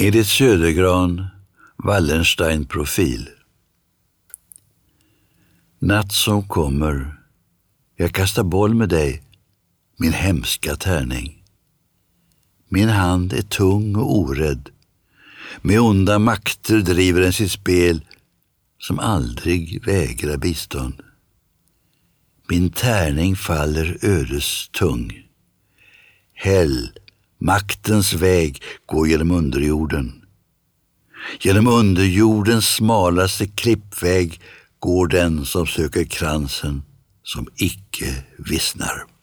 Edith Södergran, Wallenstein profil. Natt som kommer, jag kastar boll med dig, min hemska tärning. Min hand är tung och orädd. Med onda makter driver den sitt spel som aldrig vägrar bistånd. Min tärning faller ödestung. Häll, maktens väg går genom underjorden. Genom underjordens smalaste klippväg går den som söker kransen som icke vissnar.